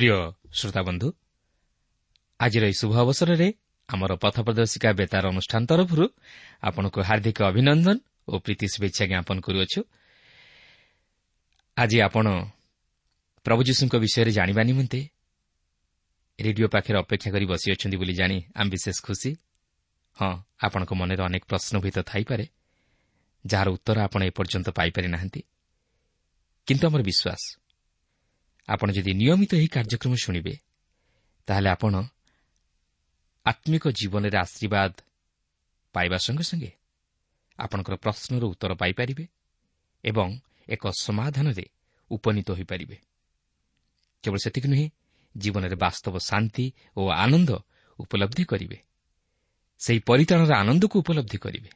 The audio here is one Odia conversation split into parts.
ପ୍ରିୟ ଶ୍ରୋତାବନ୍ଧୁ ଆଜିର ଏହି ଶୁଭ ଅବସରରେ ଆମର ପଥ ପ୍ରଦର୍ଶିକା ବେତାର ଅନୁଷ୍ଠାନ ତରଫରୁ ଆପଣଙ୍କୁ ହାର୍ଦ୍ଦିକ ଅଭିନନ୍ଦନ ଓ ପ୍ରୀତି ଶୁଭେଚ୍ଛା ଜ୍ଞାପନ କରୁଅଛୁ। ଆଜି ଆପଣ ପ୍ରଭୁ ଯୀଶୁଙ୍କ ବିଷୟରେ ଜାଣିବା ନିମନ୍ତେ ରେଡିଓ ପାଖରେ ଅପେକ୍ଷା କରି ବସିଅଛନ୍ତି ବୋଲି ଜାଣି ଆମେ ବିଶେଷ ଖୁସି। ହଁ ଆପଣଙ୍କ ମନରେ ଅନେକ ପ୍ରଶ୍ନ ଭିତ ଥାଇପାରେ ଯାହାର ଉତ୍ତର ଆପଣ ଏପର୍ଯ୍ୟନ୍ତ ପାଇପାରି ନାହାନ୍ତି କିନ୍ତୁ ଆମର ବିଶ୍ୱାସ ଆପଣ ଯଦି ନିୟମିତ ଏହି କାର୍ଯ୍ୟକ୍ରମ ଶୁଣିବେ ତାହେଲେ ଆପଣ ଆତ୍ମିକ ଜୀବନରେ ଆଶୀର୍ବାଦ ପାଇବା ସଙ୍ଗେ ସଙ୍ଗେ ଆପଣଙ୍କର ପ୍ରଶ୍ନର ଉତ୍ତର ପାଇପାରିବେ ଏବଂ ଏକ ସମାଧାନରେ ଉପନୀତ ହୋଇପାରିବେ କେବଳ ସେତିକି ନୁହେଁ ଜୀବନରେ ବାସ୍ତବ ଶାନ୍ତି ଓ ଆନନ୍ଦ ଉପଲବ୍ଧି କରିବେ ସେହି ପରିତାଣର ଆନନ୍ଦକୁ ଉପଲବ୍ଧି କରିବେ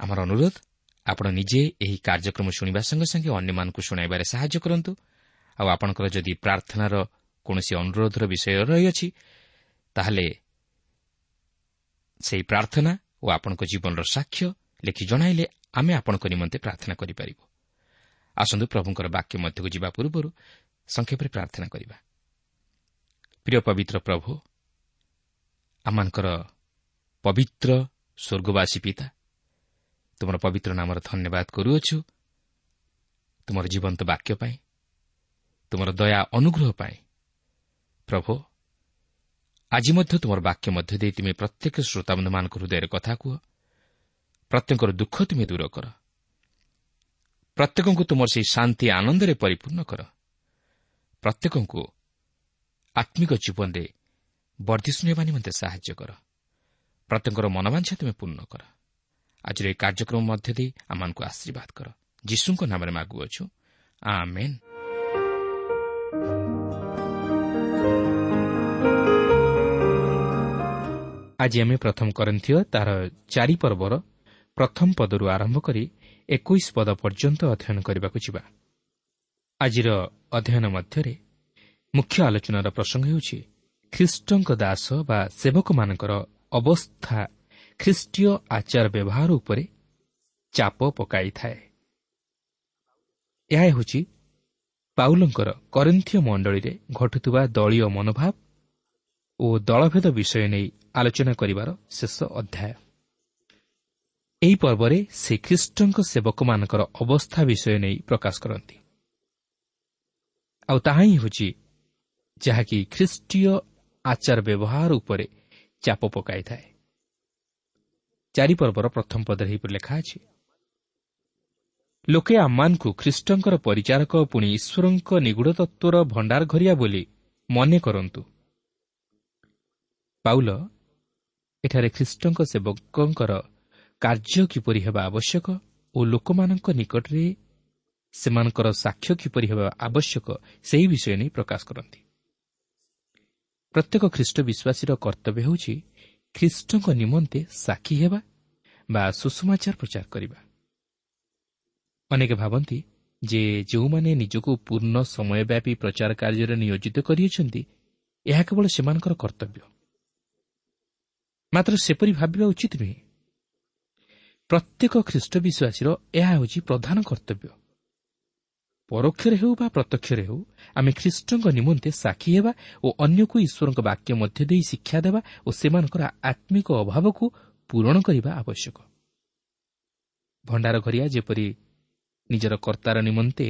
ଆମର ଅନୁରୋଧ ଆପଣ ନିଜେ ଏହି କାର୍ଯ୍ୟକ୍ରମ ଶୁଣିବା ସଙ୍ଗେ ସଙ୍ଗେ ଅନ୍ୟମାନଙ୍କୁ ଶୁଣାଇବାରେ ସାହାଯ୍ୟ କରନ୍ତୁ ଆଉ ଆପଣଙ୍କର ଯଦି ପ୍ରାର୍ଥନାର କୌଣସି ଅନୁରୋଧର ବିଷୟ ରହିଅଛି ତାହେଲେ ସେହି ପ୍ରାର୍ଥନା ଓ ଆପଣଙ୍କ ଜୀବନର ସାକ୍ଷ୍ୟ ଲେଖି ଜଣାଇଲେ ଆମେ ଆପଣଙ୍କ ନିମନ୍ତେ ପ୍ରାର୍ଥନା କରିପାରିବୁ। ଆସନ୍ତୁ ପ୍ରଭୁଙ୍କର ବାକ୍ୟ ମଧ୍ୟକୁ ଯିବା ପୂର୍ବରୁ ସଂକ୍ଷେପରେ ପ୍ରାର୍ଥନା କରିବା। ପ୍ରିୟ ପବିତ୍ର ପ୍ରଭୁ ଆମମାନଙ୍କର ପବିତ୍ର ସ୍ୱର୍ଗବାସୀ ପିତା ତୁମର ପବିତ୍ର ନାମର ଧନ୍ୟବାଦ କରୁଅଛୁ। ତୁମର ଜୀବନ୍ତ ବାକ୍ୟ ପାଇଁ ତୁମର ଦୟା ଅନୁଗ୍ରହ ପାଇଁ। ପ୍ରଭୁ ଆଜି ମଧ୍ୟ ତୁମର ବାକ୍ୟ ମଧ୍ୟ ଦେଇ ତୁମେ ପ୍ରତ୍ୟେକ ଶ୍ରୋତାବନ୍ଧୁମାନଙ୍କ ହୃଦୟରେ କଥା କୁହ। ପ୍ରତ୍ୟେକଙ୍କର ଦୁଃଖ ତୁମେ ଦୂର କର। ପ୍ରତ୍ୟେକଙ୍କୁ ତୁମର ସେହି ଶାନ୍ତି ଆନନ୍ଦରେ ପରିପୂର୍ଣ୍ଣ କର। ପ୍ରତ୍ୟେକଙ୍କୁ ଆତ୍ମିକ ଜୀବନରେ ବର୍ଦ୍ଧି ଶୁଣିବା ନିମନ୍ତେ ସାହାଯ୍ୟ କର। ପ୍ରତ୍ୟେକଙ୍କର ମନବାଞ୍ଛା ତୁମେ ପୂର୍ଣ୍ଣ କର। ଆଜିର ଏହି କାର୍ଯ୍ୟକ୍ରମ ମଧ୍ୟ ଦେଇ ଆମମାନଙ୍କୁ ଆଶୀର୍ବାଦ କର। ଯୀଶୁଙ୍କ ନାମରେ ମାଗୁଅଛୁ। ଆଜି ଆମେ ପ୍ରଥମ କରନ୍ଥୀୟ ତାହାର ଚାରି ପର୍ବର ପ୍ରଥମ ପଦରୁ ଆରମ୍ଭ କରି ଏକୋଇଶ ପଦ ପର୍ଯ୍ୟନ୍ତ ଅଧ୍ୟୟନ କରିବାକୁ ଯିବା। ଆଜିର ଅଧ୍ୟୟନ ମଧ୍ୟରେ ମୁଖ୍ୟ ଆଲୋଚନାର ପ୍ରସଙ୍ଗ ହେଉଛି ଖ୍ରୀଷ୍ଟଙ୍କ ଦାସ ବା ସେବକମାନଙ୍କର ଅବସ୍ଥା ଖ୍ରୀଷ୍ଟୀୟ ଆଚାର ବ୍ୟବହାର ଉପରେ ଚାପ ପକାଇଥାଏ। ଏହା ହେଉଛି ପାଉଲଙ୍କର କରିନ୍ଥୀୟ ମଣ୍ଡଳୀରେ ଘଟୁଥିବା ଦଳୀୟ ମନୋଭାବ ଓ ଦଳଭେଦ ବିଷୟ ନେଇ ଆଲୋଚନା କରିବାର ଶେଷ ଅଧ୍ୟାୟ। ଏହି ପର୍ବରେ ସେ ଖ୍ରୀଷ୍ଟଙ୍କ ସେବକମାନଙ୍କର ଅବସ୍ଥା ବିଷୟ ନେଇ ପ୍ରକାଶ କରନ୍ତି। ଆଉ ତାହା ହିଁ ହେଉଛି ଯାହାକି ଖ୍ରୀଷ୍ଟୀୟ ଆଚାର ବ୍ୟବହାର ଉପରେ ଚାପ ପକାଇଥାଏ। ଚାରିପର୍ବର ପ୍ରଥମ ପଦରେ ଏହିପରି ଲେଖା ଅଛି ଲୋକେ ଆମମାନଙ୍କୁ ଖ୍ରୀଷ୍ଟଙ୍କର ପରିଚାରକ ପୁଣି ଈଶ୍ୱରଙ୍କ ନିଗୁଢ଼ ତତ୍ତ୍ୱର ଭଣ୍ଡାର ଘରିଆ ବୋଲି ମନେ କରନ୍ତୁ। ପାଉଲ ଏଠାରେ ଖ୍ରୀଷ୍ଟଙ୍କ ସେବକଙ୍କର କାର୍ଯ୍ୟ କିପରି ହେବା ଆବଶ୍ୟକ ଓ ଲୋକମାନଙ୍କ ନିକଟରେ ସେମାନଙ୍କର ସାକ୍ଷ୍ୟ କିପରି ହେବା ଆବଶ୍ୟକ ସେହି ବିଷୟ ନେଇ ପ୍ରକାଶ କରନ୍ତି। ପ୍ରତ୍ୟେକ ଖ୍ରୀଷ୍ଟ ବିଶ୍ୱାସୀର କର୍ତ୍ତବ୍ୟ ହେଉଛି ଖ୍ରୀଷ୍ଟଙ୍କ ନିମନ୍ତେ ସାକ୍ଷୀ ହେବା ବା ସୁଷମାଚାର ପ୍ରଚାର କରିବା। ଅନେକ ଭାବନ୍ତି ଯେ ଯେଉଁମାନେ ନିଜକୁ ପୂର୍ଣ୍ଣ ସମୟବ୍ୟାପୀ ପ୍ରଚାର କାର୍ଯ୍ୟରେ ନିୟୋଜିତ କରିଅଛନ୍ତି ଏହା କେବଳ ସେମାନଙ୍କର କର୍ତ୍ତବ୍ୟ। ମାତ୍ର ସେପରି ଭାବିବା ଉଚିତ ନୁହେଁ। ପ୍ରତ୍ୟେକ ଖ୍ରୀଷ୍ଟ ବିଶ୍ୱାସୀର ଏହା ହେଉଛି ପ୍ରଧାନ କର୍ତ୍ତବ୍ୟ। ପରୋକ୍ଷରେ ହେଉ ବା ପ୍ରତ୍ୟକ୍ଷରେ ହେଉ ଆମେ ଖ୍ରୀଷ୍ଟଙ୍କ ନିମନ୍ତେ ସାକ୍ଷୀ ହେବା ଓ ଅନ୍ୟକୁ ଈଶ୍ୱରଙ୍କ ବାକ୍ୟ ମଧ୍ୟ ଦେଇ ଶିକ୍ଷା ଦେବା ଓ ସେମାନଙ୍କର ଆତ୍ମିକ ଅଭାବକୁ ପୂରଣ କରିବା ଆବଶ୍ୟକ। ଭଣ୍ଡାର ଘରିଆ ଯେପରି ନିଜର କର୍ତ୍ତାର ନିମନ୍ତେ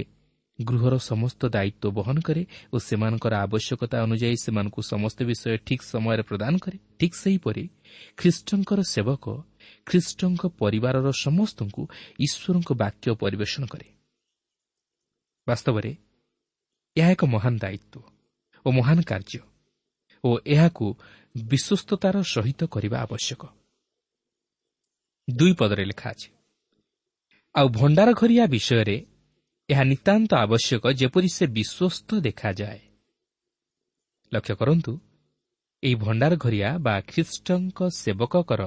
ଗୃହର ସମସ୍ତ ଦାୟିତ୍ୱ ବହନ କରେ ଓ ସେମାନଙ୍କର ଆବଶ୍ୟକତା ଅନୁଯାୟୀ ସେମାନଙ୍କୁ ସମସ୍ତ ବିଷୟ ଠିକ୍ ସମୟରେ ପ୍ରଦାନ କରେ। ଠିକ୍ ସେହିପରି ଖ୍ରୀଷ୍ଟଙ୍କର ସେବକ ଖ୍ରୀଷ୍ଟଙ୍କ ପରିବାରର ସମସ୍ତଙ୍କୁ ଈଶ୍ୱରଙ୍କ ବାକ୍ୟ ପରିବେଷଣ କରେ। ବାସ୍ତବରେ ଏହା ଏକ ମହାନ ଦାୟିତ୍ୱ ଓ ମହାନ କାର୍ଯ୍ୟ ଓ ଏହାକୁ ବିଶ୍ୱସ୍ତତାର ସହିତ କରିବା ଆବଶ୍ୟକ। ଦୁଇ ପଦରେ ଲେଖା ଅଛି ଆଉ ଭଣ୍ଡାର ଘରିଆ ବିଷୟରେ ଏହା ନିତାନ୍ତ ଆବଶ୍ୟକ ଯେପରି ସେ ବିଶ୍ୱସ୍ତ ଦେଖାଯାଏ। ଲକ୍ଷ୍ୟ କରନ୍ତୁ ଏହି ଭଣ୍ଡାର ଘରିଆ ବା ଖ୍ରୀଷ୍ଟଙ୍କ ସେବକଙ୍କର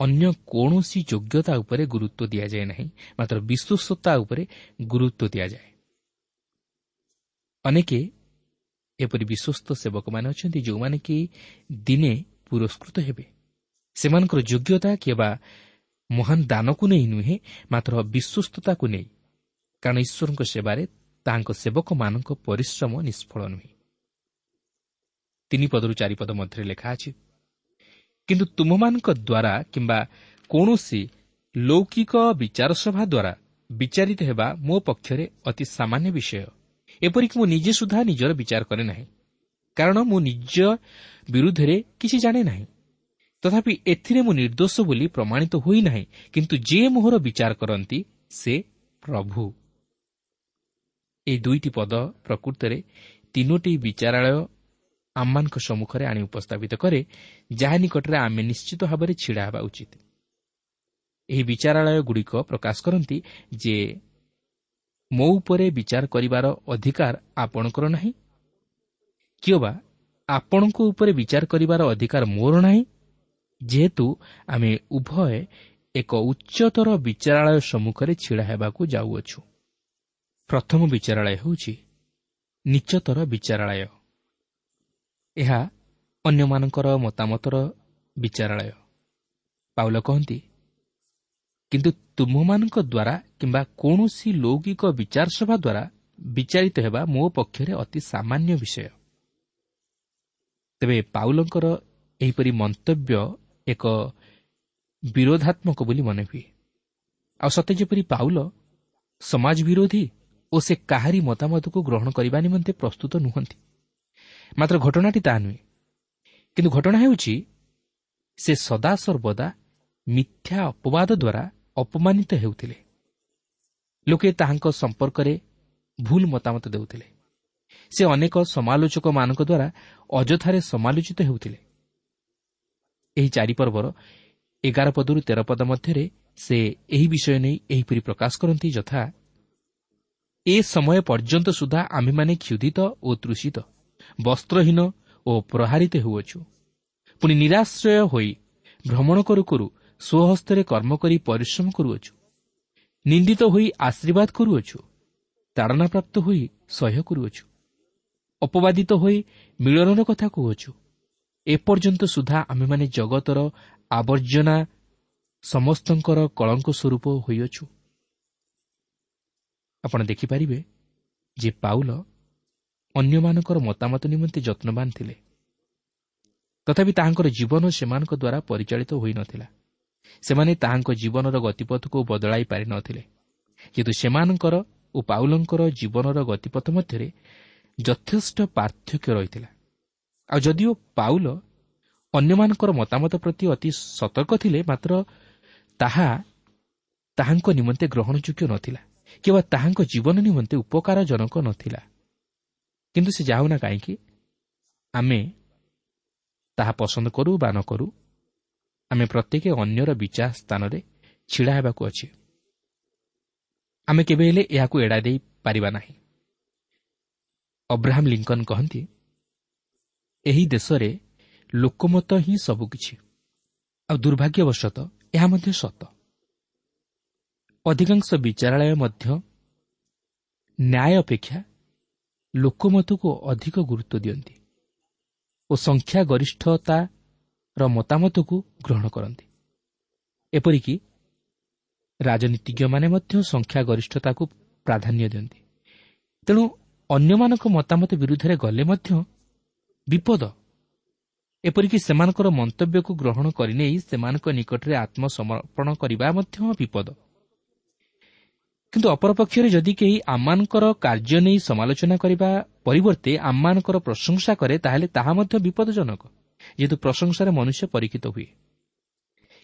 ଅନ୍ୟ କୌଣସି ଯୋଗ୍ୟତା ଉପରେ ଗୁରୁତ୍ୱ ଦିଆଯାଏ ନାହିଁ ମାତ୍ର ବିଶ୍ୱସ୍ତତା ଉପରେ ଗୁରୁତ୍ୱ ଦିଆଯାଏ। ଅନେକ ଏପରି ବିଶ୍ୱସ୍ତ ସେବକମାନେ ଅଛନ୍ତି ଯେଉଁମାନେ କି ଦିନେ ପୁରସ୍କୃତ ହେବେ। ସେମାନଙ୍କର ଯୋଗ୍ୟତା କିମ୍ବା ମହାନ ଦାନକୁ ନେଇ ନୁହେଁ ମାତ୍ର ବିଶ୍ୱସ୍ତତାକୁ ନେଇ। କାରଣ ଈଶ୍ୱରଙ୍କ ସେବାରେ ତାହାଙ୍କ ସେବକମାନଙ୍କ ପରିଶ୍ରମ ନିଷ୍ଫଳ ନୁହେଁ। ତିନି ପଦରୁ ଚାରିପଦ ମଧ୍ୟରେ ଲେଖା ଅଛି କିନ୍ତୁ ତୁମମାନଙ୍କ ଦ୍ୱାରା କିମ୍ବା କୌଣସି ଲୌକିକ ବିଚାର ସଭା ଦ୍ୱାରା ବିଚାରିତ ହେବା ମୋ ପକ୍ଷରେ ଅତି ସାମାନ୍ୟ ବିଷୟ। ଏପରିକି ମୁଁ ନିଜେ ସୁଦ୍ଧା ନିଜର ବିଚାର କରେ ନାହିଁ। କାରଣ ମୁଁ ନିଜ ବିରୁଦ୍ଧରେ କିଛି ଜାଣେ ନାହିଁ। ତଥାପି ଏଥିରେ ମୁଁ ନିର୍ଦ୍ଦୋଷ ବୋଲି ପ୍ରମାଣିତ ହୋଇନାହିଁ କିନ୍ତୁ ଯିଏ ମୋହର ବିଚାର କରନ୍ତି ସେ ପ୍ରଭୁ। ଏହି ଦୁଇଟି ପଦ ପ୍ରକୃତରେ ତିନୋଟି ବିଚାରାଳୟ ଆମମାନଙ୍କ ସମ୍ମୁଖରେ ଆଣି ଉପସ୍ଥାପିତ କରେ ଯାହା ନିକଟରେ ଆମେ ନିଶ୍ଚିତ ଭାବରେ ଛିଡ଼ା ହେବା ଉଚିତ। ଏହି ବିଚାରାଳୟଗୁଡ଼ିକ ପ୍ରକାଶ କରନ୍ତି ଯେ ମୋ ଉପରେ ବିଚାର କରିବାର ଅଧିକାର ଆପଣଙ୍କର ନାହିଁ କିଓ ବା ଆପଣଙ୍କ ଉପରେ ବିଚାର କରିବାର ଅଧିକାର ମୋର ନାହିଁ ଯେହେତୁ ଆମେ ଉଭୟ ଏକ ଉଚ୍ଚତର ବିଚାରାଳୟ ସମ୍ମୁଖରେ ଛିଡ଼ା ହେବାକୁ ଯାଉଅଛୁ। ପ୍ରଥମ ବିଚାରାଳୟ ହେଉଛି ନିଚତର ବିଚାରାଳୟ। ଏହା ଅନ୍ୟମାନଙ୍କର ମତାମତର ବିଚାରାଳୟ। ପାଉଲ କହନ୍ତି କିନ୍ତୁ ତୁମମାନଙ୍କ ଦ୍ୱାରା କିମ୍ବା କୌଣସି ଲୌକିକ ବିଚାର ସଭା ଦ୍ୱାରା ବିଚାରିତ ହେବା ମୋ ପକ୍ଷରେ ଅତି ସାମାନ୍ୟ ବିଷୟ। ତେବେ ପାଉଲଙ୍କର ଏହିପରି ମନ୍ତବ୍ୟ ଏକ ବିରୋଧାତ୍ମକ ବୋଲି ମନେ ହୁଏ ଆଉ ସତେ ଯେପରି ପାଉଲ ସମାଜ ବିରୋଧୀ ଓ ସେ କାହାରି ମତାମତକୁ ଗ୍ରହଣ କରିବା ନିମନ୍ତେ ପ୍ରସ୍ତୁତ ନୁହନ୍ତି। ମାତ୍ର ଘଟଣାଟି ତାହା ନୁହେଁ। କିନ୍ତୁ ଘଟଣା ହେଉଛି ସେ ସଦାସର୍ବଦା ମିଥ୍ୟା ଅପବାଦ ଦ୍ୱାରା ଅପମାନିତ ହେଉଥିଲେ। ଲୋକେ ତାହାଙ୍କ ସମ୍ପର୍କରେ ଭୁଲ ମତାମତ ଦେଉଥିଲେ। ସେ ଅନେକ ସମାଲୋଚକମାନଙ୍କ ଦ୍ୱାରା ଅଯଥାରେ ସମାଲୋଚିତ ହେଉଥିଲେ। ଏହି ଚାରିପର୍ବର ଏଗାର ପଦରୁ ତେର ପଦ ମଧ୍ୟରେ ସେ ଏହି ବିଷୟ ନେଇ ଏହିପରି ପ୍ରକାଶ କରନ୍ତି ଯଥା ଏ ସମୟ ପର୍ଯ୍ୟନ୍ତ ସୁଦ୍ଧା ଆମ୍ଭେମାନେ କ୍ଷୁଧିତ ଓ ତୃଷିତ ବସ୍ତ୍ରହୀନ ଓ ପ୍ରହାରିତ ହେଉଅଛୁ। ପୁଣି ନିରାଶ୍ରୟ ହୋଇ ଭ୍ରମଣ କରୁ କରୁ ସ୍ୱହସ୍ତରେ କର୍ମ କରି ପରିଶ୍ରମ କରୁଅଛୁ। ନିନ୍ଦିତ ହୋଇ ଆଶୀର୍ବାଦ କରୁଅଛୁ। ତାଡ଼ନାପ୍ରାପ୍ତ ହୋଇ ସହ୍ୟ କରୁଅଛୁ। ଅପବାଦିତ ହୋଇ ମିଳନର କଥା କହୁଅଛୁ। ଏପର୍ଯ୍ୟନ୍ତ ସୁଦ୍ଧା ଆମ୍ଭେମାନେ ଜଗତର ଆବର୍ଜନା ସମସ୍ତଙ୍କର କଳଙ୍କ ସ୍ୱରୂପ ହୋଇଅଛୁ। ଆପଣ ଦେଖିପାରିବେ ଯେ ପାଉଲ ଅନ୍ୟମାନଙ୍କର ମତାମତ ନିମନ୍ତେ ଯତ୍ନବାନ ଥିଲେ। ତଥାପି ତାହାଙ୍କର ଜୀବନ ସେମାନଙ୍କ ଦ୍ୱାରା ପରିଚାଳିତ ହୋଇନଥିଲା। ସେମାନେ ତାହାଙ୍କ ଜୀବନର ଗତିପଥକୁ ବଦଳାଇ ପାରିନଥିଲେ କିନ୍ତୁ ସେମାନଙ୍କର ଓ ପାଉଲଙ୍କର ଜୀବନର ଗତିପଥ ମଧ୍ୟରେ ଯଥେଷ୍ଟ ପାର୍ଥକ୍ୟ ରହିଥିଲା। ଆଉ ଯଦିଓ ପାଉଲ ଅନ୍ୟମାନଙ୍କର ମତାମତ ପ୍ରତି ଅତି ସତର୍କ ଥିଲେ ମାତ୍ର ତାହା ତାହାଙ୍କ ନିମନ୍ତେ ଗ୍ରହଣଯୋଗ୍ୟ ନଥିଲା। କିମ୍ବା ତାହାଙ୍କ ଜୀବନ ନିମନ୍ତେ ଉପକାରଜନକ ନଥିଲା କିନ୍ତୁ ସେ ଯାଉନା କାହିଁକି ଆମେ ତାହା ପସନ୍ଦ କରୁ ବା ନ କରୁ ଆମେ ପ୍ରତ୍ୟେକ ଅନ୍ୟର ବିଚାର ସ୍ଥାନରେ ଛିଡ଼ା ହେବାକୁ ଅଛି ଆମେ କେବେ ହେଲେ ଏହାକୁ ଏଡ଼ାଇ ଦେଇପାରିବା ନାହିଁ ଅବ୍ରାହମ୍ ଲିଙ୍କନ କହନ୍ତି ଏହି ଦେଶରେ ଲୋକମତ ହିଁ ସବୁକିଛି ଆଉ ଦୁର୍ଭାଗ୍ୟବଶତଃ ଏହା ମଧ୍ୟ ସତ ଅଧିକାଂଶ ବିଚାରାଳୟ ମଧ୍ୟ ନ୍ୟାୟ ଅପେକ୍ଷା ଲୋକମତକୁ ଅଧିକ ଗୁରୁତ୍ୱ ଦିଅନ୍ତି ଓ ସଂଖ୍ୟା ଗରିଷ୍ଠତାର ମତାମତକୁ ଗ୍ରହଣ କରନ୍ତି। ଏପରିକି ରାଜନୀତିଜ୍ଞମାନେ ମଧ୍ୟ ସଂଖ୍ୟା ଗରିଷ୍ଠତାକୁ ପ୍ରାଧାନ୍ୟ ଦିଅନ୍ତି। ତେଣୁ ଅନ୍ୟମାନଙ୍କ ମତାମତ ବିରୁଦ୍ଧରେ ଗଲେ ମଧ୍ୟ ବିପଦ। ଏପରିକି ସେମାନଙ୍କର ମନ୍ତବ୍ୟକୁ ଗ୍ରହଣ କରିନେଇ ସେମାନଙ୍କ ନିକଟରେ ଆତ୍ମସମର୍ପଣ କରିବା ମଧ୍ୟ ବିପଦ। କିନ୍ତୁ ଅପରପକ୍ଷରେ ଯଦି କେହି ଆମମାନଙ୍କର କାର୍ଯ୍ୟ ନେଇ ସମାଲୋଚନା କରିବା ପରିବର୍ତ୍ତେ ଆମମାନଙ୍କର ପ୍ରଶଂସା କରେ ତାହେଲେ ତାହା ମଧ୍ୟ ବିପଦଜନକ। ଯେହେତୁ ପ୍ରଶଂସାରେ ମନୁଷ୍ୟ ପରୀକ୍ଷିତ ହୁଏ।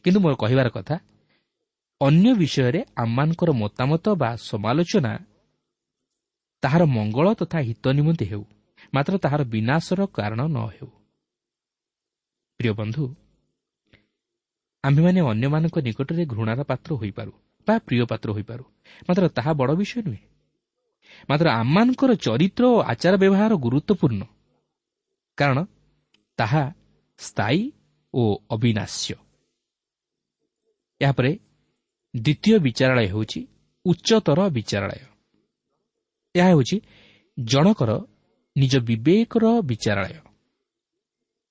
କିନ୍ତୁ ମୋର କହିବାର କଥା ଅନ୍ୟ ବିଷୟରେ ଆମମାନଙ୍କର ମତାମତ ବା ସମାଲୋଚନା ତାହାର ମଙ୍ଗଳ ତଥା ହିତ ନିମନ୍ତେ ହେଉ ମାତ୍ର ତାହାର ବିନାଶର କାରଣ ନ ହେଉ। ପ୍ରିୟ ବନ୍ଧୁ ଆମ୍ଭେମାନେ ଅନ୍ୟମାନଙ୍କ ନିକଟରେ ଘୃଣାର ପାତ୍ର ହୋଇପାରୁ। ବା ପ୍ରିୟ ପାତ୍ର ହୋଇପାରୁ। ମାତ୍ର ତାହା ବଡ଼ ବିଷୟ ନୁହେଁ। ମାତ୍ର ଆମମାନଙ୍କର ଚରିତ୍ର ଓ ଆଚାର ବ୍ୟବହାର ଗୁରୁତ୍ୱପୂର୍ଣ୍ଣ। କାରଣ ତାହା ସ୍ଥାୟୀ ଓ ଅବିନାଶ୍ୟ। ଏହାପରେ ଦ୍ୱିତୀୟ ବିଚାରାଳୟ ହେଉଛି ଉଚ୍ଚତର ବିଚାରାଳୟ। ଏହା ହେଉଛି ଜଣକର ନିଜ ବିବେକର ବିଚାରାଳୟ।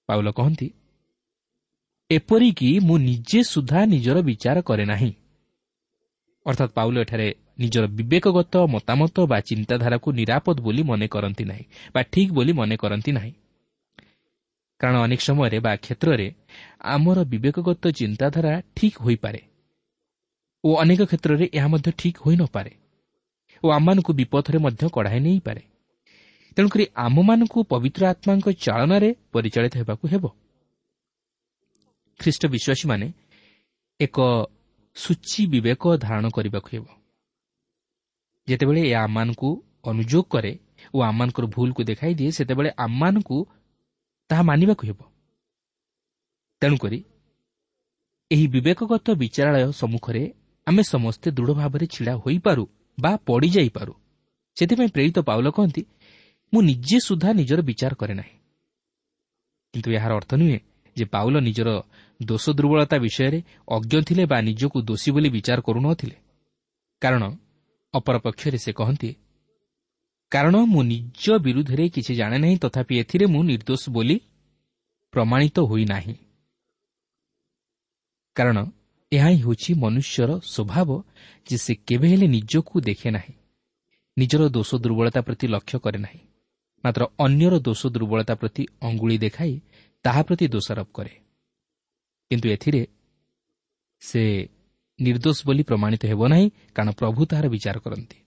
ପାଉଲ କହନ୍ତି ଏପରିକି ମୁଁ ନିଜେ ସୁଦ୍ଧା ନିଜର ବିଚାର କରେ ନାହିଁ। ଅର୍ଥାତ୍ ପାଉଲ ଏଠାରେ ନିଜର ବିବେକଗତ ମତାମତ ବା ଚିନ୍ତାଧାରାକୁ ନିରାପଦ ବୋଲି ମନେ କରନ୍ତି ନାହିଁ ବା ଠିକ୍ ବୋଲି ମନେ କରନ୍ତି ନାହିଁ କାରଣ ଅନେକ ସମୟରେ ବା କ୍ଷେତ୍ରରେ ଆମର ବିବେକଗତ ଚିନ୍ତାଧାରା ଠିକ୍ ହୋଇପାରେ ଓ ଅନେକ କ୍ଷେତ୍ରରେ ଏହା ମଧ୍ୟ ଠିକ୍ ହୋଇନପାରେ ଓ ଆମମାନଙ୍କୁ ବିପଥରେ ମଧ୍ୟ କଢ଼ାଇ ନେଇପାରେ ତେଣୁକରି ଆମମାନଙ୍କୁ ପବିତ୍ର ଆତ୍ମାଙ୍କ ଚାଳନାରେ ପରିଚାଳିତ ହେବାକୁ ହେବ ଖ୍ରୀଷ୍ଟ ବିଶ୍ୱାସୀମାନେ ଏକ ସୂଚି ବିବେକ ଧାରଣ କରିବାକୁ ହେବ। ଯେତେବେଳେ ଏହା ଆମମାନଙ୍କୁ ଅନୁଯୋଗ କରେ ଓ ଆମମାନଙ୍କର ଭୁଲକୁ ଦେଖାଇ ଦିଏ ସେତେବେଳେ ଆମମାନଙ୍କୁ ତାହା ମାନିବାକୁ ହେବ। ତେଣୁକରି ଏହି ବିବେକଗତ ବିଚାରାଳୟ ସମ୍ମୁଖରେ ଆମେ ସମସ୍ତେ ଦୃଢ଼ ଭାବରେ ଛିଡ଼ା ହୋଇପାରୁ ବା ପଡ଼ିଯାଇପାରୁ। ସେଥିପାଇଁ ପ୍ରେରିତ ପାଉଲ କହନ୍ତି ମୁଁ ନିଜେ ସୁଦ୍ଧା ନିଜର ବିଚାର କରେ ନାହିଁ। କିନ୍ତୁ ଏହାର ଅର୍ଥ ନୁହେଁ ଯେ ପାଉଲ ନିଜର ଦୋଷ ଦୁର୍ବଳତା ବିଷୟରେ ଅଜ୍ଞ ଥିଲେ ବା ନିଜକୁ ଦୋଷୀ ବୋଲି ବିଚାର କରୁନଥିଲେ। କାରଣ ଅପରପକ୍ଷରେ ସେ କହନ୍ତି କାରଣ ମୁଁ ନିଜ ବିରୁଦ୍ଧରେ କିଛି ଜାଣେ ନାହିଁ ତଥାପି ଏଥିରେ ମୁଁ ନିର୍ଦ୍ଦୋଷ ବୋଲି ପ୍ରମାଣିତ ହୋଇନାହିଁ କାରଣ ଏହା ହିଁ ହେଉଛି ମନୁଷ୍ୟର ସ୍ୱଭାବ ଯେ ସେ କେବେ ହେଲେ ନିଜକୁ ଦେଖେ ନାହିଁ ନିଜର ଦୋଷ ଦୁର୍ବଳତା ପ୍ରତି ଲକ୍ଷ୍ୟ କରେ ନାହିଁ ମାତ୍ର ଅନ୍ୟର ଦୋଷ ଦୁର୍ବଳତା ପ୍ରତି ଅଙ୍ଗୁଳି ଦେଖାଇ ତାହା ପ୍ରତି ଦୋଷାରୋପ କରେ। କିନ୍ତୁ ଏଥିରେ ସେ ନିର୍ଦ୍ଦୋଷ ବୋଲି ପ୍ରମାଣିତ ହେବ ନାହିଁ କାରଣ ପ୍ରଭୁ ତାହାର ବିଚାର କରନ୍ତି।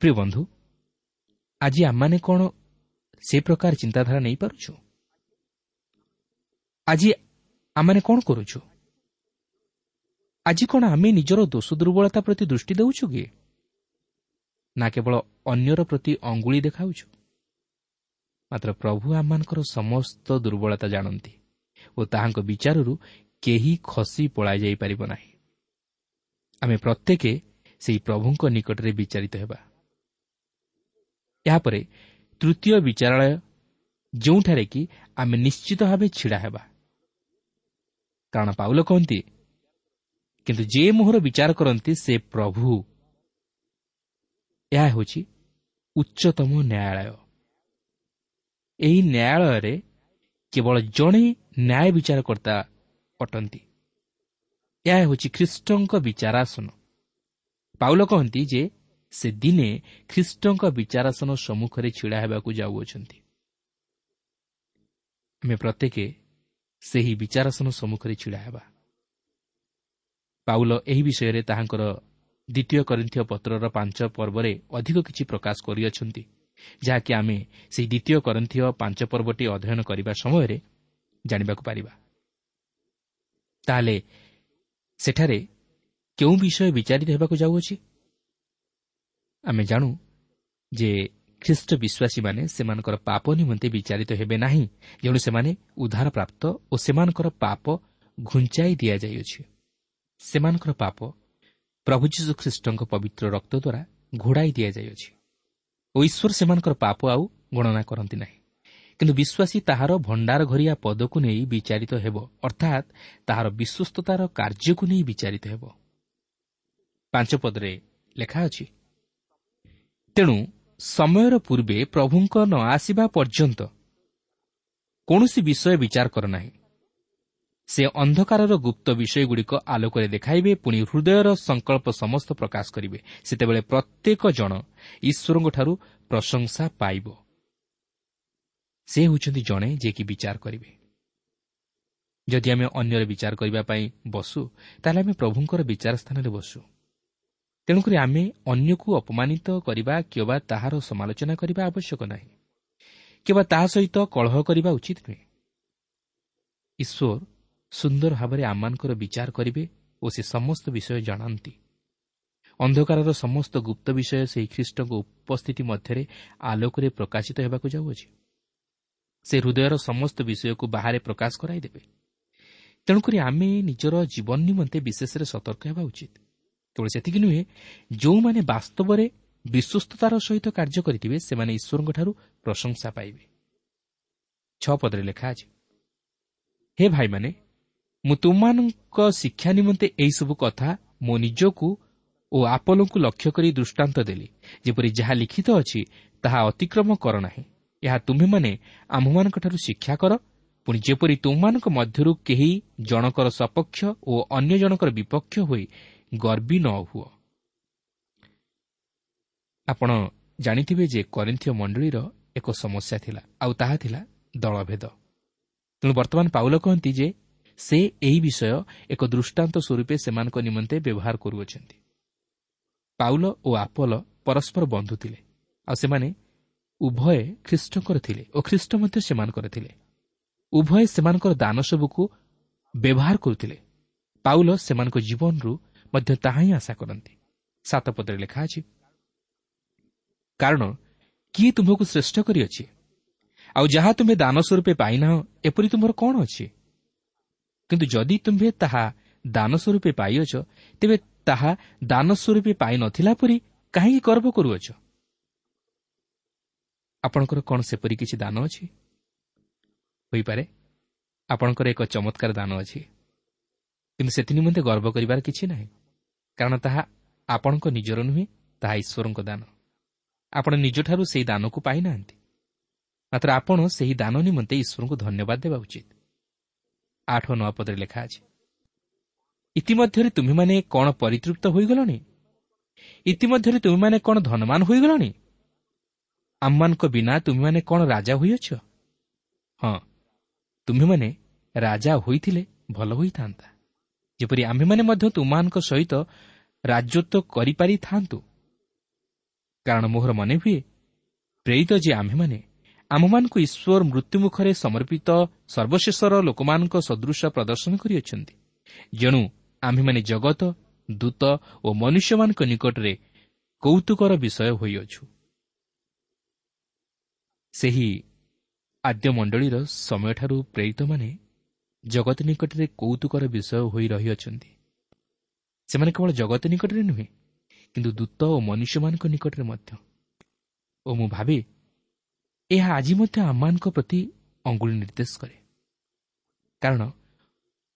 ପ୍ରିୟ ବନ୍ଧୁ ଆଜି ଆମମାନେ କ'ଣ ସେ ପ୍ରକାର ଚିନ୍ତାଧାରା ନେଇପାରୁଛୁ? ଆଜି ଆମମାନେ କ'ଣ କରୁଛୁ? ଆଜି କ'ଣ ଆମେ ନିଜର ଦୋଷ ଦୁର୍ବଳତା ପ୍ରତି ଦୃଷ୍ଟି ଦେଉଛୁ କି? ନା କେବଳ ଅନ୍ୟର ପ୍ରତି ଅଙ୍ଗୁଳି ଦେଖାଉଛୁ? ମାତ୍ର ପ୍ରଭୁ ଆମମାନଙ୍କର ସମସ୍ତ ଦୁର୍ବଳତା ଜାଣନ୍ତି ଓ ତାହାଙ୍କ ବିଚାରରୁ କେହି ଖସି ପଳାଯାଇପାରିବ ନାହିଁ। ଆମେ ପ୍ରତ୍ୟେକ ସେହି ପ୍ରଭୁଙ୍କ ନିକଟରେ ବିଚାରିତ ହେବା। ଏହାପରେ ତୃତୀୟ ବିଚାରାଳୟ ଯେଉଁଠାରେ କି ଆମେ ନିଶ୍ଚିତ ଭାବେ ଛିଡ଼ା ହେବା। କାରଣ ପାଉଲ କହନ୍ତି କିନ୍ତୁ ଯେ ମୋହର ବିଚାର କରନ୍ତି ସେ ପ୍ରଭୁ। ଏହା ହେଉଛି ଉଚ୍ଚତମ ନ୍ୟାୟାଳୟ। ଏହି ନ୍ୟାୟାଳୟରେ କେବଳ ଜଣେ ନ୍ୟାୟ ବିଚାରକର୍ତ୍ତା ଅଟନ୍ତି। ଏହା ହେଉଛି ଖ୍ରୀଷ୍ଟଙ୍କ ବିଚାରାସନ। ପାଉଲ କହନ୍ତି ଯେ ସେ ଦିନେ ଖ୍ରୀଷ୍ଟଙ୍କ ବିଚାରାସନ ସମ୍ମୁଖରେ ଛିଡ଼ା ହେବାକୁ ଯାଉଅଛନ୍ତି। ଆମେ ପ୍ରତ୍ୟେକ ସେହି ବିଚାରାସନ ସମ୍ମୁଖରେ ଛିଡ଼ା ହେବା। ପାଉଲ ଏହି ବିଷୟରେ ତାହାଙ୍କର ଦ୍ୱିତୀୟ କରିନ୍ଥୀୟ ପତ୍ରର ପାଞ୍ଚ ପର୍ବରେ ଅଧିକ କିଛି ପ୍ରକାଶ କରିଅଛନ୍ତି। ଯାହାକି ଆମେ ସେହି ଦ୍ୱିତୀୟ କରିନ୍ଥୀୟ ପାଞ୍ଚ ପର୍ବଟି ଅଧ୍ୟୟନ କରିବା ସମୟରେ ଜାଣିବାକୁ ପାରିବା। ତାହେଲେ ସେଠାରେ କେଉଁ ବିଷୟ ବିଚାରିତ ହେବାକୁ ଯାଉଅଛି? ଆମେ ଜାଣୁ ଯେ ଖ୍ରୀଷ୍ଟ ବିଶ୍ୱାସୀମାନେ ସେମାନଙ୍କର ପାପ ନିମନ୍ତେ ବିଚାରିତ ହେବେ ନାହିଁ ଯେଣୁ ସେମାନେ ଉଦ୍ଧାର ପ୍ରାପ୍ତ ଓ ସେମାନଙ୍କର ପାପ ଘୁଞ୍ଚାଇ ଦିଆଯାଇଅଛି। ସେମାନଙ୍କର ପାପ ପ୍ରଭୁ ଯୀଶୁ ଖ୍ରୀଷ୍ଟଙ୍କ ପବିତ୍ର ରକ୍ତ ଦ୍ୱାରା ଘୋଡ଼ାଇ ଦିଆଯାଇଅଛି। ଓ ଈଶ୍ୱର ସେମାନଙ୍କର ପାପ ଆଉ ଗଣନା କରନ୍ତି ନାହିଁ। କିନ୍ତୁ ବିଶ୍ୱାସୀ ତାହାର ଭଣ୍ଡାର ଘରିଆ ପଦକୁ ନେଇ ବିଚାରିତ ହେବ ଅର୍ଥାତ୍ ତାହାର ବିଶ୍ୱସ୍ତତାର କାର୍ଯ୍ୟକୁ ନେଇ ବିଚାରିତ ହେବ। ପାଞ୍ଚ ପଦରେ ଲେଖା ଅଛି ତେଣୁ ସମୟର ପୂର୍ବେ ପ୍ରଭୁଙ୍କ ନ ଆସିବା ପର୍ଯ୍ୟନ୍ତ କୌଣସି ବିଷୟ ବିଚାର କର ନାହିଁ। ସେ ଅନ୍ଧକାରର ଗୁପ୍ତ ବିଷୟଗୁଡ଼ିକ ଆଲୋକରେ ଦେଖାଇବେ ପୁଣି ହୃଦୟର ସଂକଳ୍ପ ସମସ୍ତ ପ୍ରକାଶ କରିବେ। ସେତେବେଳେ ପ୍ରତ୍ୟେକ ଜଣ ଈଶ୍ୱରଙ୍କଠାରୁ ପ୍ରଶଂସା ପାଇବ। ସେ ହେଉଛନ୍ତି ଜଣେ ଯିଏକି ବିଚାର କରିବେ। ଯଦି ଆମେ ଅନ୍ୟର ବିଚାର କରିବା ପାଇଁ ବସୁ ତାହେଲେ ଆମେ ପ୍ରଭୁଙ୍କର ବିଚାର ସ୍ଥାନରେ ବସୁ। ତେଣୁକରି ଆମେ ଅନ୍ୟକୁ ଅପମାନିତ କରିବା କିମ୍ବା ତାହାର ସମାଲୋଚନା କରିବା ଆବଶ୍ୟକ ନାହିଁ। କିମ୍ବା ତାହା ସହିତ କଳହ କରିବା ଉଚିତ ନୁହେଁ। ଈଶ୍ୱର ସୁନ୍ଦର ଭାବରେ ଆମମାନଙ୍କର ବିଚାର କରିବେ ଓ ସେ ସମସ୍ତ ବିଷୟ ଜାଣନ୍ତି। ଅନ୍ଧକାରର ସମସ୍ତ ଗୁପ୍ତ ବିଷୟ ସେହି ଖ୍ରୀଷ୍ଟଙ୍କ ଉପସ୍ଥିତି ମଧ୍ୟରେ ଆଲୋକରେ ପ୍ରକାଶିତ ହେବାକୁ ଯାଉଅଛି। ସେ ହୃଦୟର ସମସ୍ତ ବିଷୟକୁ ବାହାରେ ପ୍ରକାଶ କରାଇଦେବେ ତେଣୁକରି ଆମେ ନିଜର ଜୀବନ ନିମନ୍ତେ ବିଶେଷରେ ସତର୍କ ହେବା ଉଚିତ। କେବଳ ସେତିକି ନୁହେଁ ଯେଉଁମାନେ ବାସ୍ତବରେ ବିଶ୍ୱସ୍ତତାର ସହିତ କାର୍ଯ୍ୟ କରିଥିବେ ସେମାନେ ଈଶ୍ୱରଙ୍କଠାରୁ ପ୍ରଶଂସା ପାଇବେ। ଛଅ ପଦରେ ଲେଖା ଅଛି ହେ ଭାଇମାନେ ମୁଁ ତୁମମାନଙ୍କ ଶିକ୍ଷା ନିମନ୍ତେ ଏହିସବୁ କଥା ମୋ ନିଜକୁ ଓ ଆପଲଙ୍କୁ ଲକ୍ଷ୍ୟ କରି ଦୃଷ୍ଟାନ୍ତ ଦେଲି। ଯେପରି ଯାହା ଲିଖିତ ଅଛି ତାହା ଅତିକ୍ରମ କର ନାହିଁ। ଏହା ତୁମ୍ଭେମାନେ ଆମ୍ଭମାନଙ୍କଠାରୁ ଶିକ୍ଷା କର। ପୁଣି ଯେପରି ତୁମମାନଙ୍କ ମଧ୍ୟରୁ କେହି ଜଣକର ସପକ୍ଷ ଓ ଅନ୍ୟ ଜଣକର ବିପକ୍ଷ ହୋଇ ଗର୍ବୀ ନ ହୁଅ। ଆପଣ ଜାଣିଥିବେ ଯେ କରିନ୍ଥୀୟ ମଣ୍ଡଳୀର ଏକ ସମସ୍ୟା ଥିଲା ଆଉ ତାହା ଥିଲା ଦଳଭେଦ। ତେଣୁ ବର୍ତ୍ତମାନ ପାଉଲ କହନ୍ତି ଯେ ସେ ଏହି ବିଷୟ ଏକ ଦୃଷ୍ଟାନ୍ତ ସ୍ୱରୂପେ ସେମାନଙ୍କ ନିମନ୍ତେ ବ୍ୟବହାର କରୁଅଛନ୍ତି। ପାଉଲ ଓ ଆପଲ ପରସ୍ପର ବନ୍ଧୁ ଥିଲେ ଆଉ ସେମାନେ ଉଭୟ ଖ୍ରୀଷ୍ଟଙ୍କର ଥିଲେ ଓ ଖ୍ରୀଷ୍ଟ ମଧ୍ୟ ସେମାନଙ୍କର ଥିଲେ। ଉଭୟ ସେମାନଙ୍କର ଦାନ ସବୁକୁ ବ୍ୟବହାର କରୁଥିଲେ। ପାଉଲ ସେମାନଙ୍କ ଜୀବନରୁ ମଧ୍ୟ ତାହା ହିଁ ଆଶା କରନ୍ତି। ସାତ ପଦରେ ଲେଖା ଅଛି କାରଣ କିଏ ତୁମ୍ଭକୁ ଶ୍ରେଷ୍ଠ କରିଅଛି? ଆଉ ଯାହା ତୁମେ ଦାନ ସ୍ୱରୂପେ ପାଇନାହ ଏପରି ତୁମର କ'ଣ ଅଛି? କିନ୍ତୁ ଯଦି ତୁମ୍ଭେ ତାହା ଦାନ ସ୍ୱରୂପେ ପାଇଅଛ ତେବେ ତାହା ଦାନ ସ୍ୱରୂପେ ପାଇନଥିଲା ପରି କାହିଁକି ଗର୍ବ କରୁଅଛ? ଆପଣଙ୍କର କ'ଣ ସେପରି କିଛି ଦାନ ଅଛି? ହୋଇପାରେ ଆପଣଙ୍କର ଏକ ଚମତ୍କାର ଦାନ ଅଛି। କିନ୍ତୁ ସେଥି ନିମନ୍ତେ ଗର୍ବ କରିବାର କିଛି ନାହିଁ କାରଣ ତାହା ଆପଣଙ୍କ ନିଜର ନୁହେଁ ତାହା ଈଶ୍ୱରଙ୍କ ଦାନ। ଆପଣ ନିଜଠାରୁ ସେହି ଦାନକୁ ପାଇନାହାନ୍ତି। ମାତ୍ର ଆପଣ ସେହି ଦାନ ନିମନ୍ତେ ଈଶ୍ୱରଙ୍କୁ ଧନ୍ୟବାଦ ଦେବା ଉଚିତ। ଆଠ ନଅ ପଦରେ ଲେଖା ଅଛି ଇତିମଧ୍ୟରେ ତୁମେମାନେ କ'ଣ ପରିତୃପ୍ତ ହୋଇଗଲଣି ଇତିମଧ୍ୟରେ ତୁମେମାନେ କ'ଣ ଧନମାନ ହୋଇଗଲଣି ଆମମାନଙ୍କ ବିନା ତୁମେମାନେ କ'ଣ ରାଜା ହୋଇଅଛ ହଁ ତୁମେମାନେ ରାଜା ହୋଇଥିଲେ ଭଲ ହୋଇଥାନ୍ତା ଯେପରି ଆମ୍ଭେମାନେ ମଧ୍ୟ ତୁମମାନଙ୍କ ସହିତ ରାଜତ୍ୱ କରିପାରିଥାନ୍ତୁ। କାରଣ ମୋହର ମନେ ହୁଏ ପ୍ରେରିତ ଯେ ଆମ୍ଭେମାନେ ଆମମାନଙ୍କୁ ଈଶ୍ୱର ମୃତ୍ୟୁମୁଖରେ ସମର୍ପିତ ସର୍ବଶେଷର ଲୋକମାନଙ୍କ ସଦୃଶ ପ୍ରଦର୍ଶନ କରିଅଛନ୍ତି। ଯେଣୁ ଆମ୍ଭେମାନେ ଜଗତ ଦୂତ ଓ ମନୁଷ୍ୟମାନଙ୍କ ନିକଟରେ କୌତୁକର ବିଷୟ ହୋଇଅଛୁ। ସେହି ଆଦ୍ୟ ମଣ୍ଡଳୀର ସମୟଠାରୁ ପ୍ରେରିତମାନେ ଜଗତ ନିକଟରେ କୌତୁକର ବିଷୟ ହୋଇ ରହିଅଛନ୍ତି। ସେମାନେ କେବଳ ଜଗତ ନିକଟରେ ନୁହେଁ କିନ୍ତୁ ଦୂତ ଓ ମନୁଷ୍ୟମାନଙ୍କ ନିକଟରେ ମଧ୍ୟ। ଓ ମୁଁ ଭାବେ ଏହା ଆଜି ମଧ୍ୟ ଆମମାନଙ୍କ ପ୍ରତି ଅଙ୍ଗୁଳି ନିର୍ଦ୍ଦେଶ କରେ। କାରଣ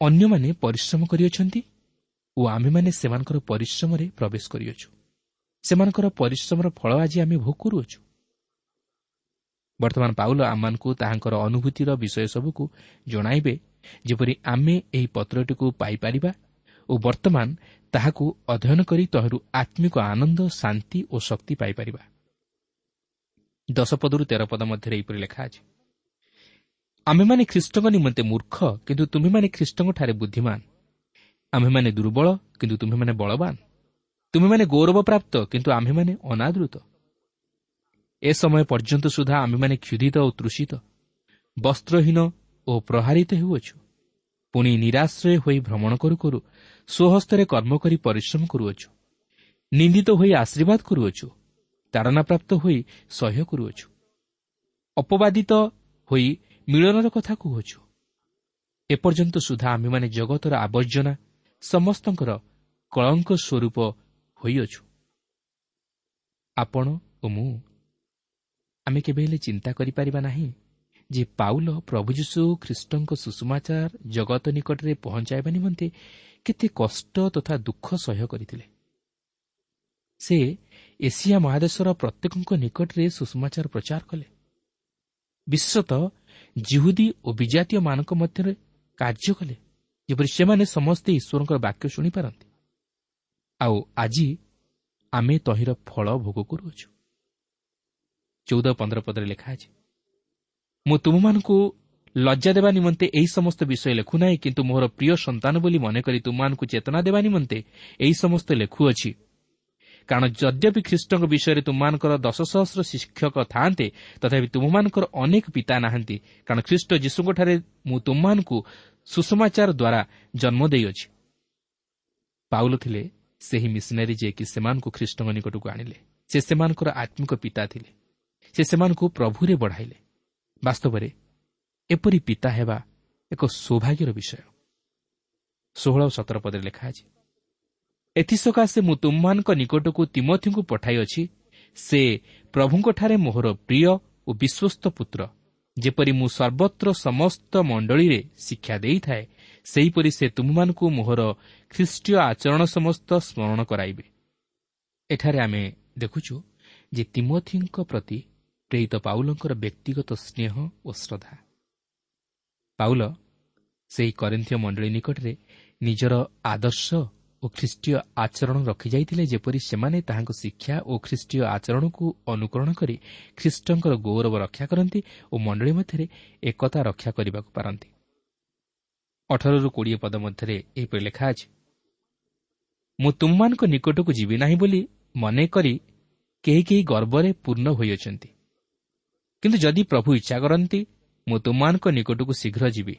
ଅନ୍ୟମାନେ ପରିଶ୍ରମ କରିଅଛନ୍ତି ଓ ଆମ୍ଭେମାନେ ସେମାନଙ୍କର ପରିଶ୍ରମରେ ପ୍ରବେଶ କରିଅଛୁ। ସେମାନଙ୍କର ପରିଶ୍ରମର ଫଳ ଆଜି ଆମେ ଭୋଗ କରୁଅଛୁ। ବର୍ତ୍ତମାନ ପାଉଲ ଆମମାନଙ୍କୁ ତାହାଙ୍କର ଅନୁଭୂତିର ବିଷୟ ସବୁକୁ ଜଣାଇବେ ଯେପରି ଆମେ ଏହି ପତ୍ରଟିକୁ ପାଇପାରିବା ଓ ବର୍ତ୍ତମାନ ତାହାକୁ ଅଧ୍ୟୟନ କରି ତହିଁରୁ ଆତ୍ମିକ ଆନନ୍ଦ ଶାନ୍ତି ଓ ଶକ୍ତି ପାଇପାରିବା। ଦଶ ପଦରୁ ତେର ପଦ ମଧ୍ୟରେ ଏହିପରି ଲେଖା ଅଛି। ଆମ୍ଭେମାନେ ଖ୍ରୀଷ୍ଟଙ୍କ ନିମନ୍ତେ ମୂର୍ଖ କିନ୍ତୁ ତୁମେମାନେ ଖ୍ରୀଷ୍ଟଙ୍କଠାରେ ବୁଦ୍ଧିମାନ। ଆମ୍ଭେମାନେ ଦୁର୍ବଳ କିନ୍ତୁ ତୁମେମାନେ ବଳବାନ। ତୁମେମାନେ ଗୌରବପ୍ରାପ୍ତ କିନ୍ତୁ ଆମ୍ଭେମାନେ ଅନାଦୃତ। ଏ ସମୟ ପର୍ଯ୍ୟନ୍ତ ସୁଦ୍ଧା ଆମ୍ଭେମାନେ କ୍ଷୁଧିତ ଓ ତୃଷିତ ବସ୍ତ୍ରହୀନ ଓ ପ୍ରହାରିତ ହେଉଅଛୁ। ପୁଣି ନିରାଶ୍ରୟ ହୋଇ ଭ୍ରମଣ କରୁ କରୁ ସ୍ୱହସ୍ତରେ କର୍ମ କରି ପରିଶ୍ରମ କରୁଅଛୁ। ନିନ୍ଦିତ ହୋଇ ଆଶୀର୍ବାଦ କରୁଅଛୁ। ତାଡ଼ନାପ୍ରାପ୍ତ ହୋଇ ସହ୍ୟ କରୁଅଛୁ ଅପବାଦିତ ହୋଇ ମିଳନର କଥା କହୁଅଛୁ ଏପର୍ଯ୍ୟନ୍ତ ସୁଦ୍ଧା ଆମ୍ଭେମାନେ ଜଗତର ଆବର୍ଜନା ସମସ୍ତଙ୍କର କଳଙ୍କ ସ୍ୱରୂପ ହୋଇଅଛୁ। ଆପଣ ଓ ମୁଁ ଆମେ କେବେ ହେଲେ ଚିନ୍ତା କରିପାରିବା ନାହିଁ ଯେ ପାଉଲ ପ୍ରଭୁ ଯୀଶୁ ଖ୍ରୀଷ୍ଟଙ୍କ ସୁଷମାଚାର ଜଗତ ନିକଟରେ ପହଞ୍ଚାଇବା ନିମନ୍ତେ କେତେ କଷ୍ଟ ତଥା ଦୁଃଖ ସହ୍ୟ କରିଥିଲେ। ସେ ଏସିଆ ମହାଦେଶର ପ୍ରତ୍ୟେକଙ୍କ ନିକଟରେ ସୁଷମାଚାର ପ୍ରଚାର କଲେ। ବିଶେଷତଃ ଜିହୁଦୀ ଓ ବିଜାତୀୟମାନଙ୍କ ମଧ୍ୟରେ କାର୍ଯ୍ୟ କଲେ ଯେପରି ସେମାନେ ସମସ୍ତେ ଈଶ୍ୱରଙ୍କର ବାକ୍ୟ ଶୁଣିପାରନ୍ତି। ଆଉ ଆଜି ଆମେ ତହିଁର ଫଳ ଭୋଗ କରୁଅଛୁ ଚଉଦ ପନ୍ଦର ପଦରେ ଲେଖା ଅଛି ମୁଁ ତୁମମାନଙ୍କୁ ଲଜ୍ଜା ଦେବା ନିମନ୍ତେ ଏହି ସମସ୍ତ ବିଷୟ ଲେଖୁନାହିଁ କିନ୍ତୁ ମୋର ପ୍ରିୟ ସନ୍ତାନ ବୋଲି ମନେକରି ତୁମମାନଙ୍କୁ ଚେତନା ଦେବା ନିମନ୍ତେ ଏହି ସମସ୍ତ ଲେଖୁଅଛି। କାରଣ ଯଦ୍ୟପି ଖ୍ରୀଷ୍ଟଙ୍କ ବିଷୟରେ ତୁମମାନଙ୍କର ଦଶ ସହସ୍ର ଶିକ୍ଷକ ଥାଆନ୍ତେ ତଥାପି ତୁମମାନଙ୍କର ଅନେକ ପିତା ନାହାନ୍ତି କାରଣ ଖ୍ରୀଷ୍ଟ ଯୀଶୁଙ୍କଠାରେ ମୁଁ ତୁମମାନଙ୍କୁ ସୁଷମାଚାର ଦ୍ୱାରା ଜନ୍ମ ଦେଇଅଛି। ପାଉଲ ଥିଲେ ସେହି ମିଶନାରୀ ଯିଏକି ସେମାନଙ୍କୁ ଖ୍ରୀଷ୍ଟଙ୍କ ନିକଟକୁ ଆଣିଲେ। ସେ ସେମାନଙ୍କର ଆତ୍ମିକ ପିତା ଥିଲେ। ସେ ସେମାନଙ୍କୁ ପ୍ରଭୁରେ ବଢ଼ାଇଲେ। ବାସ୍ତବରେ ଏପରି ପିତା ହେବା ଏକ ସୌଭାଗ୍ୟର ବିଷୟ। ଷୋହଳ ସତର ପଦରେ ଲେଖା ଅଛି ଏଥିସକାଶେ ମୁଁ ତୁମମାନଙ୍କ ନିକଟକୁ ତିମଥିଙ୍କୁ ପଠାଇଅଛି। ସେ ପ୍ରଭୁଙ୍କଠାରେ ମୋହର ପ୍ରିୟ ଓ ବିଶ୍ୱସ୍ତ ପୁତ୍ର। ଯେପରି ମୁଁ ସର୍ବତ୍ର ସମସ୍ତ ମଣ୍ଡଳୀରେ ଶିକ୍ଷା ଦେଇଥାଏ ସେହିପରି ସେ ତୁମମାନଙ୍କୁ ମୋହର ଖ୍ରୀଷ୍ଟୀୟ ଆଚରଣ ସମସ୍ତ ସ୍ମରଣ କରାଇବେ। ଏଠାରେ ଆମେ ଦେଖୁଛୁ ଯେ ତିମଥିଙ୍କ ପ୍ରତି ପ୍ରେରିତ ପାଉଲଙ୍କର ବ୍ୟକ୍ତିଗତ ସ୍ନେହ ଓ ଶ୍ରଦ୍ଧା। ପାଉଲ ସେହି କରିନ୍ଥୀୟ ମଣ୍ଡଳୀ ନିକଟରେ ନିଜର ଆଦର୍ଶ ଓ ଖ୍ରୀଷ୍ଟୀୟ ଆଚରଣ ରଖିଯାଇଥିଲେ ଯେପରି ସେମାନେ ତାହାଙ୍କ ଶିକ୍ଷା ଓ ଖ୍ରୀଷ୍ଟୀୟ ଆଚରଣକୁ ଅନୁକରଣ କରି ଖ୍ରୀଷ୍ଟଙ୍କର ଗୌରବ ରକ୍ଷା କରନ୍ତି ଓ ମଣ୍ଡଳୀ ମଧ୍ୟରେ ଏକତା ରକ୍ଷା କରିବାକୁ ପାରନ୍ତି। ଅଠରରୁ କୋଡ଼ିଏ ପଦ ମଧ୍ୟରେ ଏହିପରି ଲେଖା ଅଛି ମୁଁ ତୁମମାନଙ୍କ ନିକଟକୁ ଯିବି ନାହିଁ ବୋଲି ମନେ କରି କେହି କେହି ଗର୍ବରେ ପୂର୍ଣ୍ଣ ହୋଇଅଛନ୍ତି। କିନ୍ତୁ ଯଦି ପ୍ରଭୁ ଇଚ୍ଛା କରନ୍ତି ମୁଁ ତୁମମାନଙ୍କ ନିକଟକୁ ଶୀଘ୍ର ଯିବି।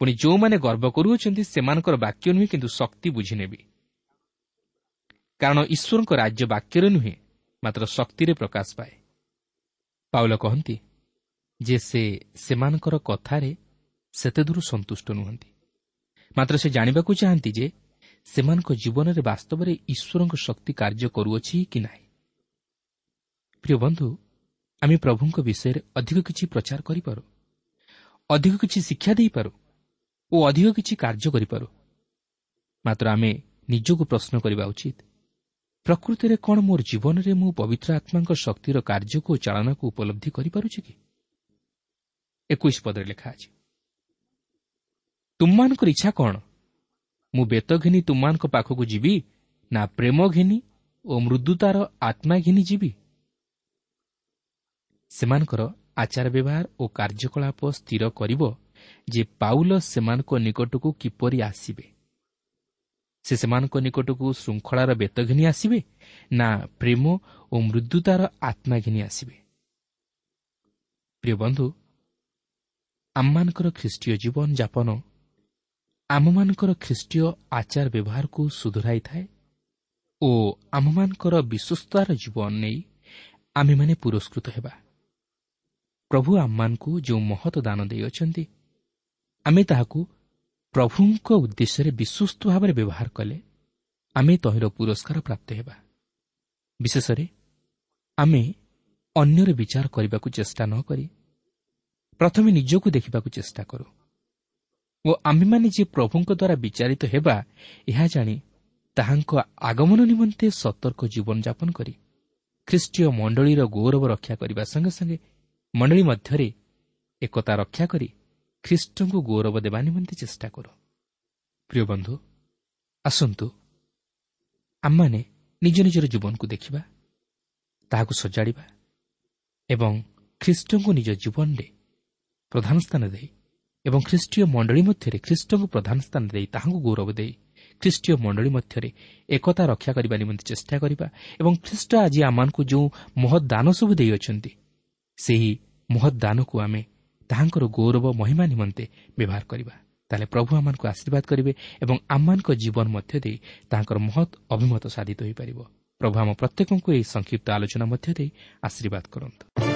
ପୁଣି ଯେଉଁମାନେ ଗର୍ବ କରୁଅଛନ୍ତି ସେମାନଙ୍କର ବାକ୍ୟ ନୁହେଁ କିନ୍ତୁ ଶକ୍ତି ବୁଝିନେବି। କାରଣ ଈଶ୍ୱରଙ୍କ ରାଜ୍ୟ ବାକ୍ୟରେ ନୁହେଁ ମାତ୍ର ଶକ୍ତିରେ ପ୍ରକାଶ ପାଏ। ପାଉଲ କହନ୍ତି ଯେ ସେ ସେମାନଙ୍କର କଥାରେ ସେତେଦୂର ସନ୍ତୁଷ୍ଟ ନୁହନ୍ତି। ମାତ୍ର ସେ ଜାଣିବାକୁ ଚାହାନ୍ତି ଯେ ସେମାନଙ୍କ ଜୀବନରେ ବାସ୍ତବରେ ଈଶ୍ୱରଙ୍କ ଶକ୍ତି କାର୍ଯ୍ୟ କରୁଅଛି କି ନାହିଁ। ପ୍ରିୟ ବନ୍ଧୁ ଆମେ ପ୍ରଭୁଙ୍କ ବିଷୟରେ ଅଧିକ କିଛି ପ୍ରଚାର କରିପାରୁ ଅଧିକ କିଛି ଶିକ୍ଷା ଦେଇପାରୁ ଓ ଅଧିକ କିଛି କାର୍ଯ୍ୟ କରିପାରୁ। ମାତ୍ର ଆମେ ନିଜକୁ ପ୍ରଶ୍ନ କରିବା ଉଚିତ ପ୍ରକୃତିରେ କ'ଣ ମୋର ଜୀବନରେ ମୁଁ ପବିତ୍ର ଆତ୍ମାଙ୍କ ଶକ୍ତିର କାର୍ଯ୍ୟକୁ ଓ ଚାଳନାକୁ ଉପଲବ୍ଧି କରିପାରୁଛି କି? ଏକୋଇଶ ପଦରେ ଲେଖା ଅଛି ତୁମମାନଙ୍କର ଇଚ୍ଛା କ'ଣ? ମୁଁ ବେତ ଘିନି ତୁମମାନଙ୍କ ପାଖକୁ ଯିବି ନା ପ୍ରେମ ଘିନି ଓ ମୃଦୁତାର ଆତ୍ମା ଘିନି ଯିବି? ସେମାନଙ୍କର ଆଚାର ବ୍ୟବହାର ଓ କାର୍ଯ୍ୟକଳାପ ସ୍ଥିର କରିବ ଯେ ପାଉଲ ସେମାନଙ୍କ ନିକଟକୁ କିପରି ଆସିବେ? ସେ ସେମାନଙ୍କ ନିକଟକୁ ଶୃଙ୍ଖଳାର ବେତ ଘିନି ଆସିବେ ନା ପ୍ରେମ ଓ ମୃଦୁତାର ଆତ୍ମା ଘିନି ଆସିବେ? ପ୍ରିୟ ବନ୍ଧୁ ଆମମାନଙ୍କର ଖ୍ରୀଷ୍ଟୀୟ ଜୀବନଯାପନ ଆମମାନଙ୍କର ଖ୍ରୀଷ୍ଟୀୟ ଆଚାର ବ୍ୟବହାରକୁ ସୁଧୁରାଇଥାଏ ଓ ଆମମାନଙ୍କର ବିଶ୍ୱସ୍ତାର ଜୀବନ ନେଇ ଆମେମାନେ ପୁରସ୍କୃତ ହେବା। ପ୍ରଭୁ ଆମମାନଙ୍କୁ ଯେଉଁ ମହତ ଦାନ ଦେଇଅଛନ୍ତି ଆମେ ତାହାକୁ ପ୍ରଭୁଙ୍କ ଉଦ୍ଦେଶ୍ୟରେ ବିଶ୍ୱସ୍ତ ଭାବରେ ବ୍ୟବହାର କଲେ ଆମେ ତହିଁର ପୁରସ୍କାର ପ୍ରାପ୍ତ ହେବା। ବିଶେଷରେ ଆମେ ଅନ୍ୟର ବିଚାର କରିବାକୁ ଚେଷ୍ଟା ନ କରି ପ୍ରଥମେ ନିଜକୁ ଦେଖିବାକୁ ଚେଷ୍ଟା କରୁ। ଓ ଆମେମାନେ ଯେ ପ୍ରଭୁଙ୍କ ଦ୍ୱାରା ବିଚାରିତ ହେବା ଏହା ଜାଣି ତାହାଙ୍କ ଆଗମନ ନିମନ୍ତେ ସତର୍କ ଜୀବନଯାପନ କରି ଖ୍ରୀଷ୍ଟୀୟ ମଣ୍ଡଳୀର ଗୌରବ ରକ୍ଷା କରିବା ସଙ୍ଗେ ସଙ୍ଗେ ମଣ୍ଡଳୀ ମଧ୍ୟରେ ଏକତା ରକ୍ଷା କରି ଖ୍ରୀଷ୍ଟଙ୍କୁ ଗୌରବ ଦେବା ନିମନ୍ତେ ଚେଷ୍ଟା କରୁ। ପ୍ରିୟ ବନ୍ଧୁ ଆସନ୍ତୁ ଆମମାନେ ନିଜ ନିଜର ଜୀବନକୁ ଦେଖିବା ତାହାକୁ ସଜାଡ଼ିବା ଏବଂ ଖ୍ରୀଷ୍ଟଙ୍କୁ ନିଜ ଜୀବନରେ ପ୍ରଧାନ ସ୍ଥାନ ଦେଇ ଏବଂ ଖ୍ରୀଷ୍ଟୀୟ ମଣ୍ଡଳୀ ମଧ୍ୟରେ ଖ୍ରୀଷ୍ଟଙ୍କୁ ପ୍ରଧାନ ସ୍ଥାନ ଦେଇ ତାହାଙ୍କୁ ଗୌରବ ଦେଇ ଖ୍ରୀଷ୍ଟୀୟ ମଣ୍ଡଳୀ ମଧ୍ୟରେ ଏକତା ରକ୍ଷା କରିବା ନିମନ୍ତେ ଚେଷ୍ଟା କରିବା ଏବଂ ଖ୍ରୀଷ୍ଟ ଆଜି ଆମମାନଙ୍କୁ ଯେଉଁ ମହତ୍ ଦାନ ସବୁ ଦେଇଅଛନ୍ତି ସେହି ମହତ୍ ଦାନକୁ ଆମେ ତାହାଙ୍କର ଗୌରବ ମହିମା ନିମନ୍ତେ ବ୍ୟବହାର କରିବା। ତାହେଲେ ପ୍ରଭୁ ଆମମାନଙ୍କୁ ଆଶୀର୍ବାଦ କରିବେ ଏବଂ ଆମମାନଙ୍କ ଜୀବନ ମଧ୍ୟ ଦେଇ ତାହାଙ୍କର ମହତ୍ ଅଭିମତ ସାଧିତ ହୋଇପାରିବ। ପ୍ରଭୁ ଆମ ପ୍ରତ୍ୟେକଙ୍କୁ ଏହି ସଂକ୍ଷିପ୍ତ ଆଲୋଚନା ମଧ୍ୟ ଦେଇ ଆଶୀର୍ବାଦ କରନ୍ତୁ।